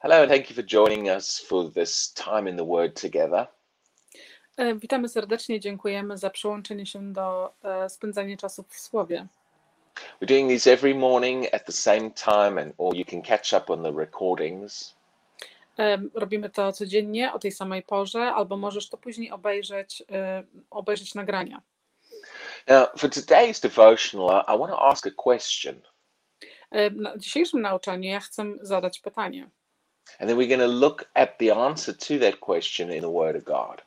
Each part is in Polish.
Hello, and thank you for joining us for this time in the Word together. E, Witamy serdecznie, dziękujemy za przyłączenie się do e, spędzania czasu w Słowie. We're doing these every morning at the same time, and or you can catch up on the recordings. E, Robimy to codziennie o tej samej porze, albo możesz to później obejrzeć, e, obejrzeć nagrania. Now, for today's devotional, I, I want to ask a question, E, Na dzisiejszym nauczaniu ja chcę zadać pytanie. And then we're going to look at the answer to that question in the Word of God.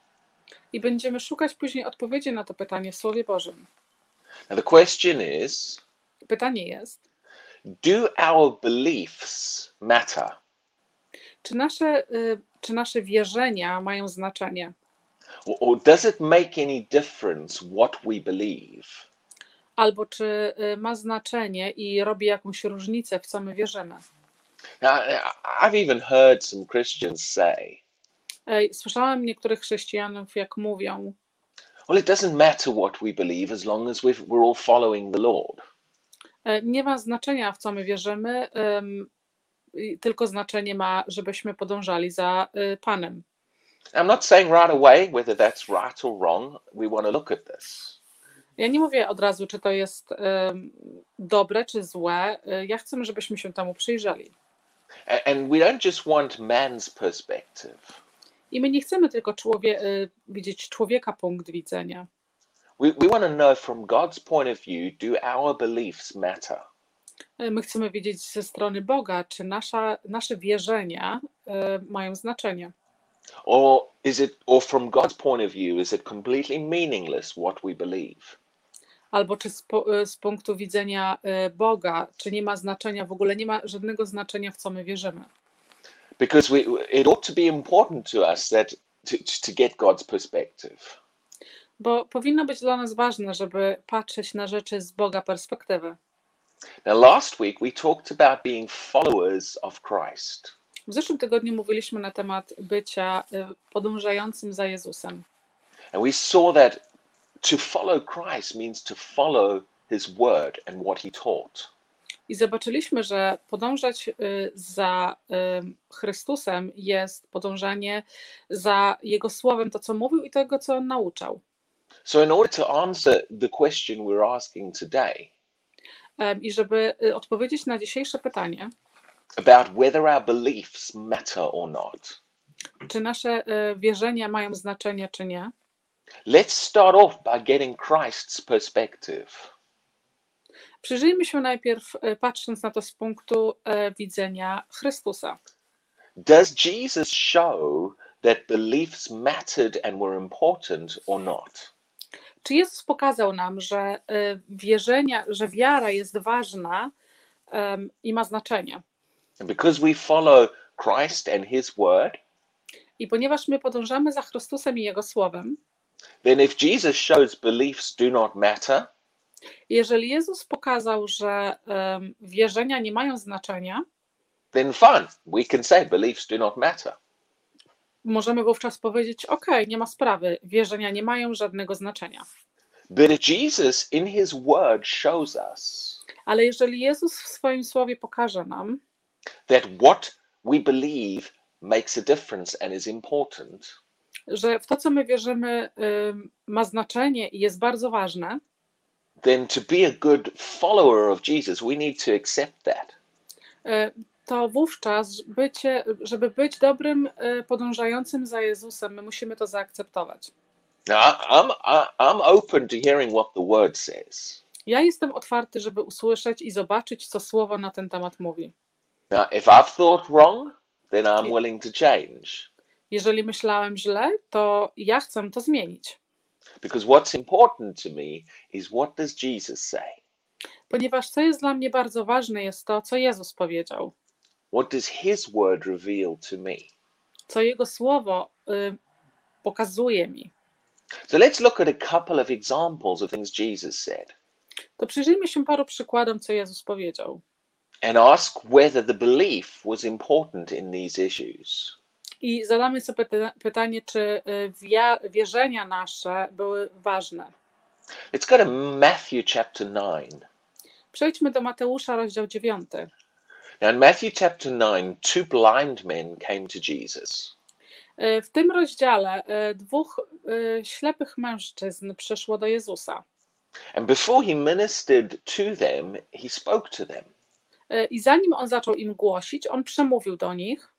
I będziemy szukać później odpowiedzi na to pytanie w Słowie Bożym. Now, the question is Pytanie jest, Do our beliefs matter? czy nasze, e, czy nasze wierzenia mają znaczenie? Or, or does it make any difference what we believe? Albo czy e, ma znaczenie i robi jakąś różnicę, w co my wierzymy? Now, I've even heard some Christians say, E, Słyszałem niektórych chrześcijanów, jak mówią, well, it doesn't matter what we believe as long as we're all following the Lord. E, Nie ma znaczenia, w co my wierzymy, tylko znaczenie ma, żebyśmy podążali za y, Panem. I'm not saying right away whether that's right or wrong. We want to look at this. Ja nie mówię od razu, czy to jest em, dobre, czy złe. Y, Ja chcę, żebyśmy się temu przyjrzeli. And we don't just want man's perspective. I my nie chcemy tylko człowie, y, widzieć człowieka punkt widzenia. We, we want to know from God's point of view do our beliefs matter? Y, My chcemy wiedzieć ze strony Boga, czy nasza, nasze wierzenia y, mają znaczenie. Or is it or from God's point of view is it completely meaningless what we believe? Albo czy z, po- y, z punktu widzenia y, Boga, czy nie ma znaczenia, w ogóle nie ma żadnego znaczenia, w co my wierzymy. Because we it ought to be important to us that to, to get God's perspective. Bo powinno być dla nas ważne, żeby patrzeć na rzeczy z Boga perspektywy. Now last week we talked about being followers of Christ. W zeszłym tygodniu mówiliśmy na temat bycia y, podążającym za Jezusem. And we saw that to follow Christ means to follow his word and what he taught. I zobaczyliśmy, że podążać y, za Chrystusem jest podążanie za Jego słowem, to co mówił i tego, co on nauczał. So, in order to answer the question we're asking today I żeby y, odpowiedzieć na dzisiejsze pytanie, about whether our beliefs matter or not, czy nasze y, wierzenia mają znaczenie, czy nie, let's start off by getting Christ's perspective. przyjrzyjmy się najpierw, y, patrząc na to z punktu y, widzenia Chrystusa. Does Jesus show that beliefs mattered and were important or not? Czy Jezus pokazał nam, że y, wierzenia, że wiara jest ważna em, i ma znaczenie? And because we follow Christ and his word, I ponieważ my podążamy za Chrystusem i Jego Słowem, then if Jesus shows beliefs do not matter, jeżeli Jezus pokazał, że em, wierzenia nie mają znaczenia, then fine, we can say beliefs do not matter. możemy wówczas powiedzieć: OK, nie ma sprawy, wierzenia nie mają żadnego znaczenia. But Jesus in his word shows us Ale jeżeli Jezus w swoim słowie pokaże nam, that what we believe makes a difference and is important, że w to, co my wierzymy, ma znaczenie i jest bardzo ważne, then to be a good follower of Jesus, we need to accept that. e, to wówczas bycie, żeby być dobrym e, podążającym za Jezusem, my musimy to zaakceptować. Now, I'm, I'm open to hearing what the word says. Ja jestem otwarty, żeby usłyszeć i zobaczyć, co słowo na ten temat mówi. Now, if I've thought wrong, then I'm willing to change. Jeżeli myślałem źle, to ja chcę to zmienić, Because what's important to me is what does Jesus say? ponieważ co jest dla mnie bardzo ważne, jest to, co Jezus powiedział, What does his word reveal to me? co Jego słowo y, pokazuje mi. So let's look at a couple of examples of things Jesus said To przyjrzyjmy się paru przykładom, co Jezus powiedział. and ask whether the belief was important in these issues. I zadamy sobie pyta- pytanie, czy y, wierzenia nasze były ważne. Let's go to Matthew chapter 9. Przejdźmy do Mateusza, rozdział 9. Now, in Matthew chapter 9, two blind men came to Jesus. Y, W tym rozdziale y, dwóch ślepych mężczyzn przyszło do Jezusa. And before he ministered to them, he spoke to them. I zanim on zaczął im głosić, on przemówił do nich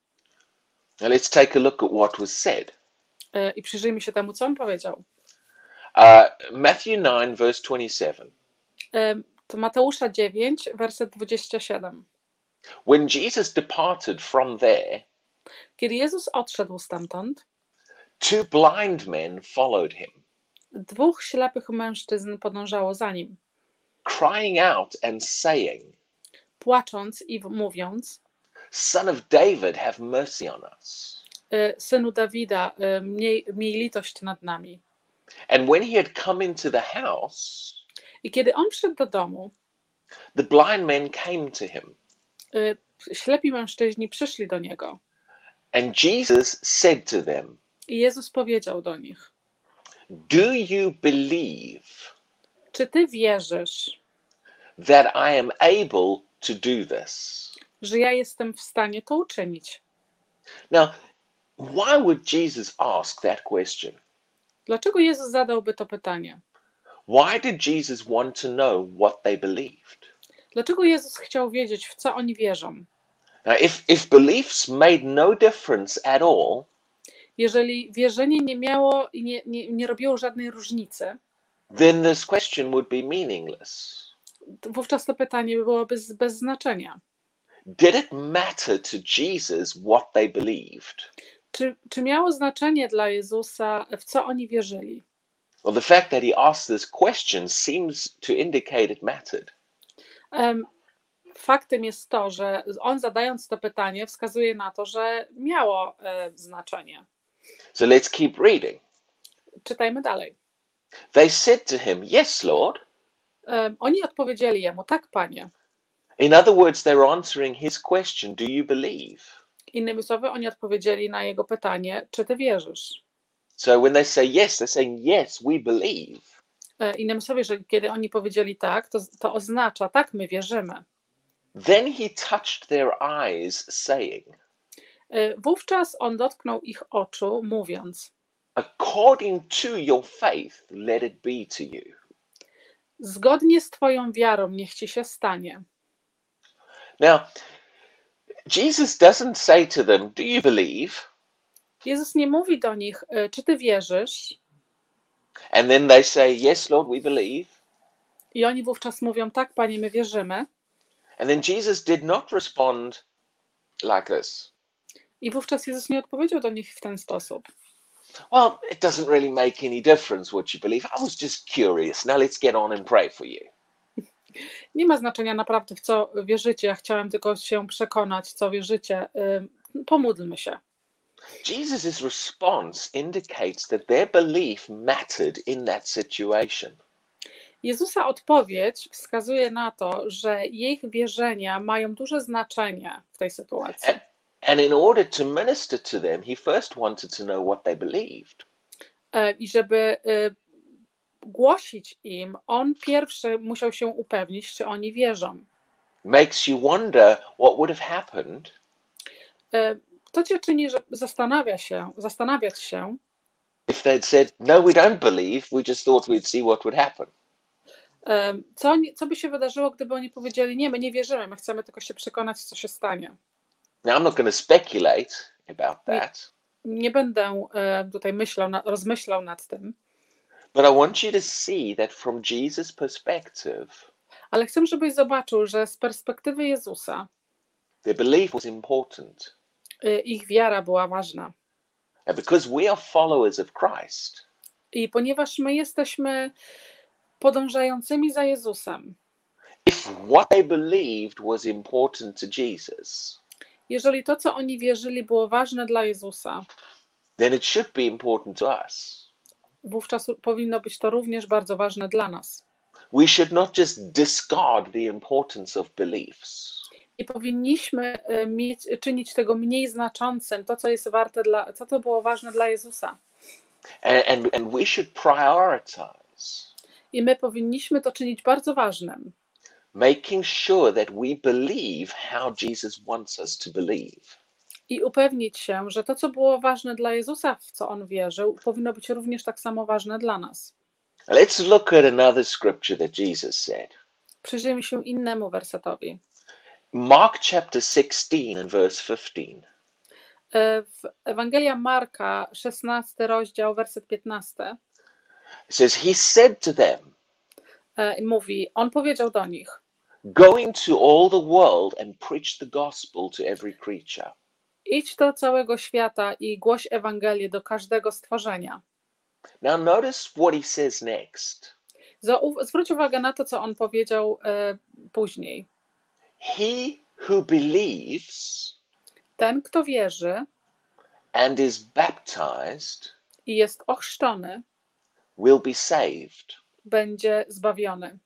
let's take a look at what was said. y, i przyjrzyjmy się temu, co on powiedział. Uh, Matthew 9, verse 27. Y, To Mateusza 9, werset 27. When Jesus departed from there, Kiedy Jezus odszedł stamtąd, two blind men followed him, dwóch ślepych mężczyzn podążało za nim, crying out and saying, płacząc i mówiąc: Son of David, have mercy on us. y, Synu Dawida, y, miej, miej litość nad nami. And when he had come into the house, I kiedy on wszedł do domu, the blind men came to him. y, ślepi mężczyźni przyszli do niego. And Jesus said to them, I Jezus powiedział do nich: Do you believe Czy ty wierzysz, that I am able to do this? Że ja jestem w stanie to uczynić? Now, why would Jesus ask that question? Dlaczego Jezus zadałby to pytanie? Why did Jesus want to know what they believed? Dlaczego Jezus chciał wiedzieć, w co oni wierzą? Now, if, if beliefs made no difference at all, Jeżeli wierzenie nie miało i nie, nie, nie robiło żadnej różnicy, then this question would be meaningless. wówczas to pytanie byłoby bez, bez znaczenia. Did it matter to Jesus what they believed? Czy, czy miało znaczenie dla Jezusa, w co oni wierzyli? Well, the fact that he asked this question seems to indicate it mattered. Em, Faktem jest to, że on zadając to pytanie wskazuje na to, że miało e, znaczenie. So let's keep reading. Czytajmy dalej. They said to him, Yes, Lord. Em, Oni odpowiedzieli jemu, tak, panie. In other words, they're answering his question Do you believe? Innymi słowy, oni odpowiedzieli na jego pytanie, czy ty wierzysz? So when they say yes, they're saying, Yes, we believe. E, Innymi słowy, że kiedy oni powiedzieli tak, to, to oznacza, tak, my wierzymy. Then he touched their eyes, saying, E, Wówczas on dotknął ich oczu, mówiąc: According to your faith, let it be to you. Zgodnie z Twoją wiarą, niech ci się stanie. Now, Jesus doesn't say to them, Do you believe? Jezus nie mówi do nich, e, czy ty wierzysz? And then they say, Yes, Lord, we believe. I oni wówczas mówią, tak, panie, my wierzymy. And then Jesus did not respond like this. I wówczas Jezus nie odpowiedział do nich w ten sposób. Well, it doesn't really make any difference what you believe. I was just curious. Now let's get on and pray for you. Nie ma znaczenia naprawdę, w co wierzycie. Ja chciałem tylko się przekonać, co wierzycie. Pomódlmy się. Response indicates that their belief mattered in that situation. Jezusa odpowiedź wskazuje na to, że ich wierzenia mają duże znaczenie w tej sytuacji. And in order to minister to them, he first wanted to know what they believed. E, I żeby y, głosić im, on pierwszy musiał się upewnić, czy oni wierzą. Makes you wonder what would have happened E, To cię czyni, że zastanawia się, zastanawiać się, if they'd said, No, we don't believe. We just thought we'd see what would happen. e, co, co by się wydarzyło, gdyby oni powiedzieli, nie, my nie wierzymy, my chcemy tylko się przekonać, co się stanie. Now, I'm not going to speculate about that, Nie będę e, tutaj myślał, rozmyślał nad tym, but I want you to see that from Jesus' perspective, ale chcę, żebyś zobaczył, że z perspektywy Jezusa their belief was important. y, ich wiara była ważna. And because we are followers of Christ, I ponieważ my jesteśmy podążającymi za Jezusem, if what they believed was important to Jesus, jeżeli to, co oni wierzyli, było ważne dla Jezusa, then it should be important to us. Wówczas powinno być to również bardzo ważne dla nas. We should not just discard the importance of beliefs. Nie powinniśmy y, mieć, czynić tego mniej znaczącym, to, co jest warte dla, co to było ważne dla Jezusa. And, and, and we should prioritize I my powinniśmy to czynić bardzo ważnym. making sure that we believe how Jesus wants us to believe. I upewnić się, że to, co było ważne dla Jezusa, w co on wierzył, powinno być również tak samo ważne dla nas. Let's look at another scripture that Jesus said. Przyjrzyjmy się innemu wersetowi. Mark chapter 16 and verse 15. E, W Ewangelia Marka, 16 rozdział, werset 15, It says, He said to them, e, mówi, on powiedział do nich, Go into all the world and preach the gospel to every creature. Idź do całego świata i głoś Ewangelię do każdego stworzenia. Now, notice what he says next. Zau- Zwróć uwagę na to, co on powiedział e, później. He who believes Ten, kto wierzy and is baptized i jest ochrzczony, will be saved, będzie zbawiony.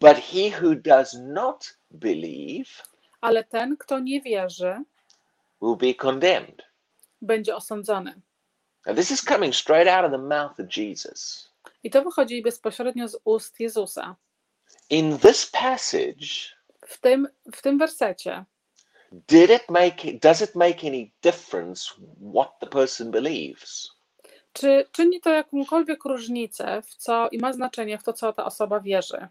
but he who does not believe Ale ten, kto nie wierzy, will be condemned. będzie osądzony. Now, this is coming straight out of the mouth of Jesus. I to wychodzi bezpośrednio z ust Jezusa. In this passage, W tym, w tym wersecie did it make does it make any difference what the person believes? Czy czyni to jakąkolwiek różnicę w co i ma znaczenie w to, co ta osoba wierzy?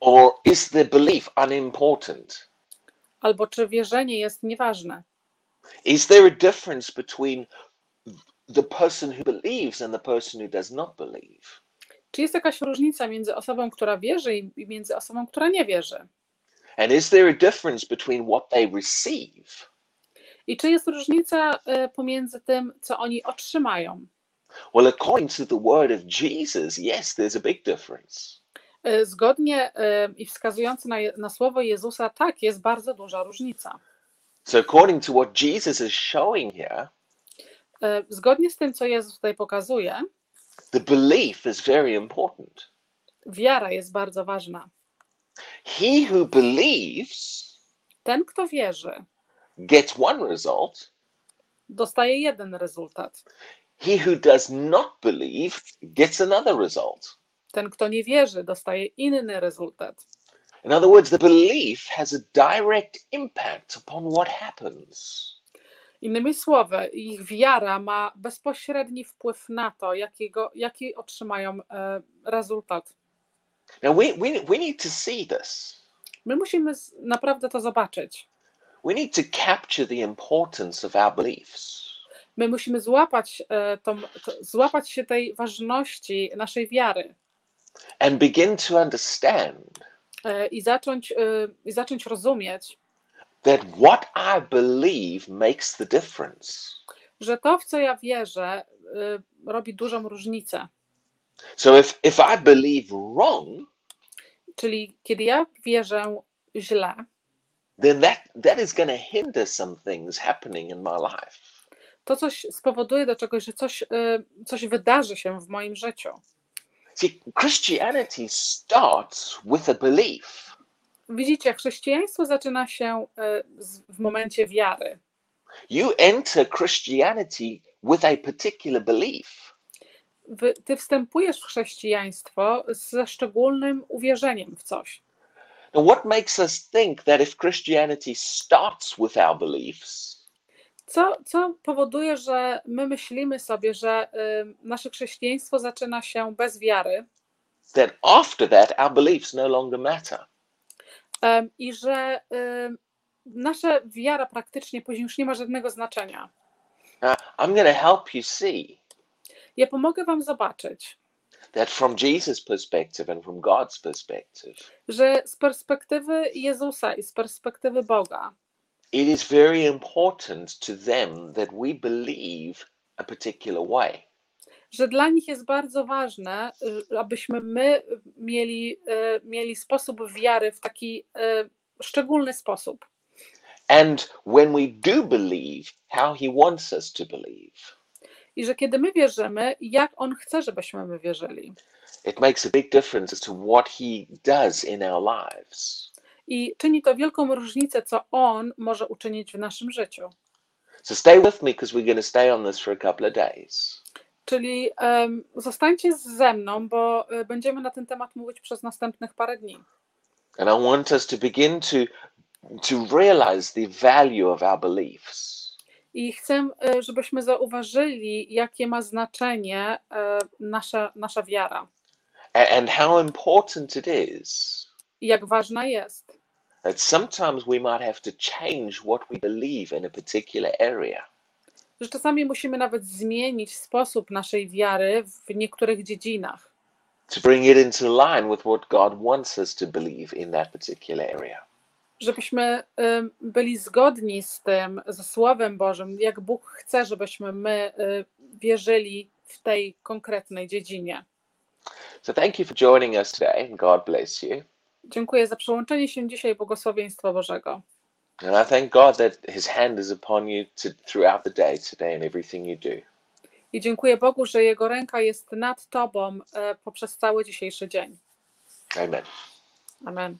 Or is the belief unimportant? Albo czy wierzenie jest nieważne? Is there a difference between the person who believes and the person who does not believe? Czy jest jakaś różnica między osobą, która wierzy i między osobą, która nie wierzy? And is there a difference between what they receive? I czy jest różnica e, pomiędzy tym, co oni otrzymają? Well, according to the word of Jesus, yes, there's a big difference. E, Zgodnie e, i wskazując na, na słowo Jezusa, tak, jest bardzo duża różnica. So, according to what Jesus is showing here, E, Zgodnie z tym, co Jezus tutaj pokazuje, the belief is very important. wiara jest bardzo ważna. He who believes Ten, kto wierzy, gets one result, dostaje jeden rezultat. he who does not believe gets another result. Ten, kto nie wierzy, dostaje inny rezultat. In other words, the belief has a direct impact upon what happens. Innymi słowy, ich wiara ma bezpośredni wpływ na to, jakiego, jaki otrzymają e, rezultat. Now, we, we, we need to see this. My musimy z- naprawdę to zobaczyć. We need to capture the importance of our beliefs. My musimy złapać, e, tą, to, złapać się tej ważności naszej wiary and begin to understand i zacząć, e, i zacząć rozumieć, that what I believe makes the difference. że to, w co ja wierzę, e, robi dużą różnicę. So if, if I believe wrong, Czyli kiedy ja wierzę źle, then that, that is going to hinder some things happening in my life. to coś spowoduje do czegoś, że coś, e, coś wydarzy się w moim życiu. See, Christianity starts with a belief. Widzicie, chrześcijaństwo zaczyna się e, w momencie wiary. You enter Christianity with a particular belief. Ty wstępujesz w chrześcijaństwo ze szczególnym uwierzeniem w coś. Now, what makes us think that if Christianity starts with our beliefs, Co, co powoduje, że my myślimy sobie, że y, nasze chrześcijaństwo zaczyna się bez wiary that after that our beliefs no longer matter? i że y, nasza wiara praktycznie później już nie ma żadnego znaczenia. Now, I'm going to help you see Ja pomogę Wam zobaczyć, that from Jesus' perspective and from God's perspective, że z perspektywy Jezusa i z perspektywy Boga it is very important to them that we believe a particular way. że dla nich jest bardzo ważne, y, abyśmy my mieli, y, mieli sposób wiary w taki y, szczególny sposób. And when we do believe how He wants us to believe, I że kiedy my wierzymy, jak On chce, żebyśmy my wierzyli. it makes a big difference as to what He does in our lives. I czyni to wielką różnicę, co On może uczynić w naszym życiu. So stay with me because we're going to stay on this for a couple of days. Czyli em, zostańcie ze mną, bo y, będziemy na ten temat mówić przez następnych parę dni. And I want us to begin to to realize the value of our beliefs. I chcę, y, żebyśmy zauważyli, jakie ma znaczenie y, nasza, nasza wiara And how important it is i jak ważna jest. That sometimes we might have to change what we believe in a particular area. Że czasami musimy nawet zmienić sposób naszej wiary w niektórych dziedzinach, to bring it into line with what God wants us to believe in that particular area. żebyśmy byli zgodni z tym, ze Słowem Bożym, jak Bóg chce, żebyśmy my y, wierzyli w tej konkretnej dziedzinie. So thank you for joining us today, and God bless you. Dziękuję za przyłączenie się dzisiaj błogosławieństwa Bożego. And I thank God that His hand is upon you to, throughout the day today and everything you do. I dziękuję Bogu, że Jego ręka jest nad Tobą e, poprzez cały dzisiejszy dzień. Amen. Amen.